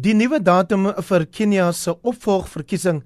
Die nuwe datum vir Kenia se opvolgverkiesing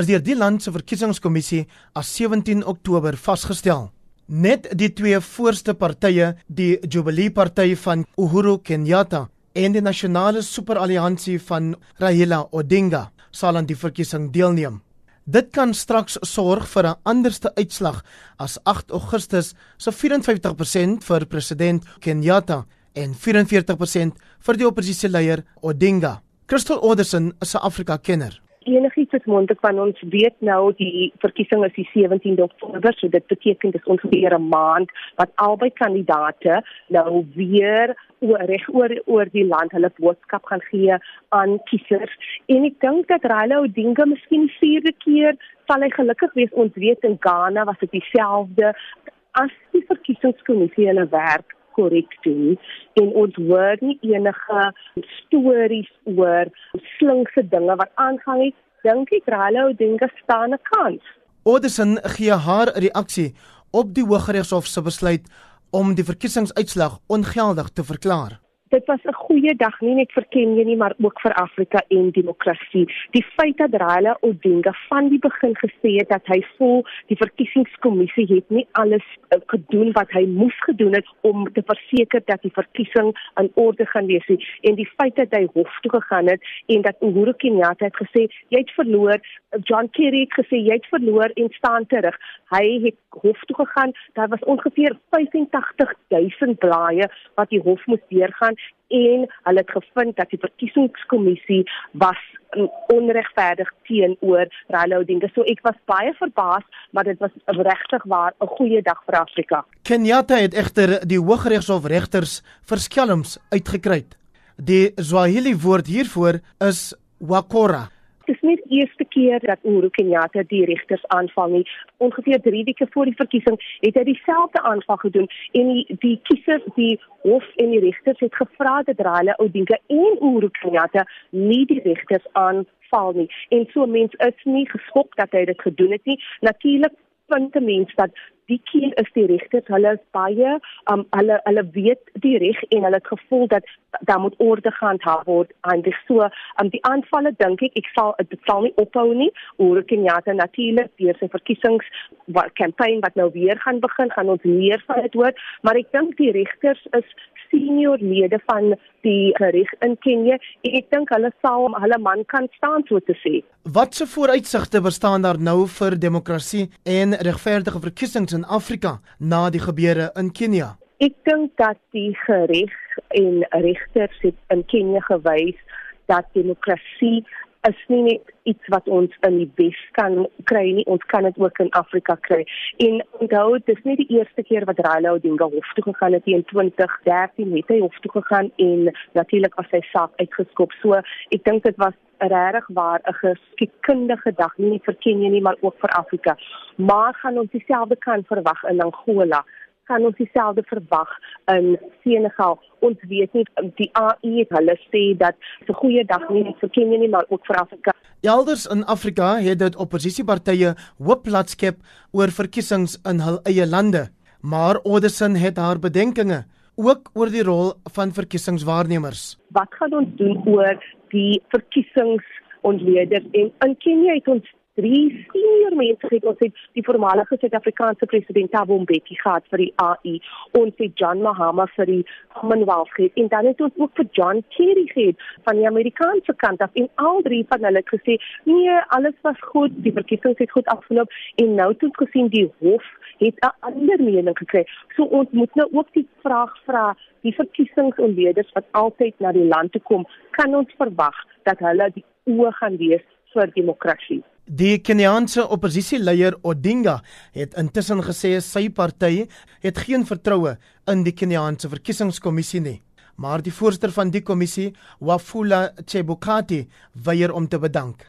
is deur die land se verkiesingskommissie as 17 Oktober vasgestel. Net die twee voorste partye, die Jubilee Party van Uhuru Kenyatta en die Nasionale Superalliansie van Raila Odinga, sal aan die verkiesing deelneem. Dit kan straks sorg vir 'n anderste uitslag as 8 Augustus se 54% vir president Kenyatta en 44% vir die oppositieleier Odinga. Crystal Orderson is 'n Afrika-kenner. Enigiets is moontlik van ons weet nou die verkiesing is die 17de Oktober, so dit beteken dis ongeveer 'n maand wat albei kandidate nou weer oor reg oor oor die land hulle boodskap gaan gee aan kiesers. En ek dink dat Raila Odinga miskien vierde keer sal hy gelukkig wees. Ons weet in Ghana was dit dieselfde as die verkiesingskommissie hulle werk korrek doen en ons hoor nie enige stories oor slinkse dinge wat aangaan het dink ek Raila Odinga staan 'n kans. Odison gee haar reaksie op die Hooggeregshof se besluit om die verkiesingsuitslag ongeldig te verklaar dit was 'n goeie dag nie net vir Kenia nie maar ook vir Afrika en demokrasie. Die feit dat Raila Odinga van die begin gesê het dat hy voel die verkiesingskommissie het nie alles uh, gedoen wat hy moes gedoen het om te verseker dat die verkiesing in orde gaan wees nie. en die feit dat hy hof toe gegaan het en dat Uhuru Kenyatta het gesê jy het verloor, John Kerry het gesê jy het verloor en staan terug. Hy het hof toe gegaan. Daar was ongeveer 85000 blaaie wat die hof moes deurgaan en hulle het gevind dat die verkiesingskommissie was onregverdig teenoor Raila Odinga. So ek was baie verbaas, maar dit was regtig waar 'n goeie dag vir Afrika. Kenyatta het egter die Hooggeregshof regters verskelms uitgekry. Die Swahili woord hiervoor is wakora. Dit is nie die eerste keer dat Uhuru Kenyatta die regters aanval nie. Ongeveer 3 weke voor die verkiesing het hy dieselfde aanval gedoen en die, die kiesers, die hof en die regters het gevra dat Raila Odinga en Uhuru Kenyatta nie die regters aanval nie. En so mense is nie geskok dat hy dit gedoen het nie. Natuurlik vind mense dat die keer is die regters hulle is baie um, hulle hulle weet die reg en hulle het gevoel dat daar moet orde gehandhaaf word en dis so um, die aanvalle dink ek ek sal dit sal nie ophou nie. Oor Kenyatta natuurlik deur sy verkiesings wat kampanje wat nou weer gaan begin gaan ons meer van dit hoor. Maar ek dink die regters is senior lede van die reg in Kenia en ek dink hulle sal hulle man kan staan so te sê. Watse vooruitsigte bestaan daar nou vir demokrasie en regverdige verkiesings in Afrika na die gebeure in Kenia? Ek dink dat die reg en regters in Kenia gewys dat demokrasie is nie net iets wat ons in die Wes kan kry nie, ons kan dit ook in Afrika kry. En onthou, dit is nie die eerste keer wat Raila Odinga hof toe gegaan het in 2013 het hy hof toe gegaan en natuurlik as hy saak uitgeskop. So, ek dink dit was regtig waar 'n geskiedkundige dag nie vir Kenia nie, maar ook vir Afrika. Maar gaan ons dieselfde kan verwag in Angola? kan ons dieselfde verwag in Senegal. Ons weet nie die AU het hulle sê dat 'n goeie dag nie net vir Kenia nie, maar ook vir Afrika. Elders in Afrika het dit oppositiepartye hoop laat skep oor verkiesings in hul eie lande, maar Odison het haar bedenkinge ook oor die rol van verkiesingswaarnemers. Wat gaan ons doen oor die verkiesings ontleeders en in Kenia het ons drie senior mense het ons het die voormalige Suid-Afrikaanse president Thabo Mbeki gehad vir die AU ons het John Mahama vir die Commonwealth gehad en dan het ons ook vir John Kerry gehad van die Amerikaanse kant af en al drie van hulle het gesê nee alles was goed die verkiesings het goed afgeloop en nou het ons gesien die hof het 'n ander mening gekry. So ons moet nou ook die vraag vra die verkiesingsonleerders wat altyd na die land toe kom kan ons verwag dat hulle die oë gaan wees vir demokrasie Die Keniaanse oppositieleier Odinga het intussen gesê sy party het geen vertroue in die Keniaanse verkiesingskommissie nie, maar die voorsteur van die kommissie, Wafula Chebukati, weier om te bedank.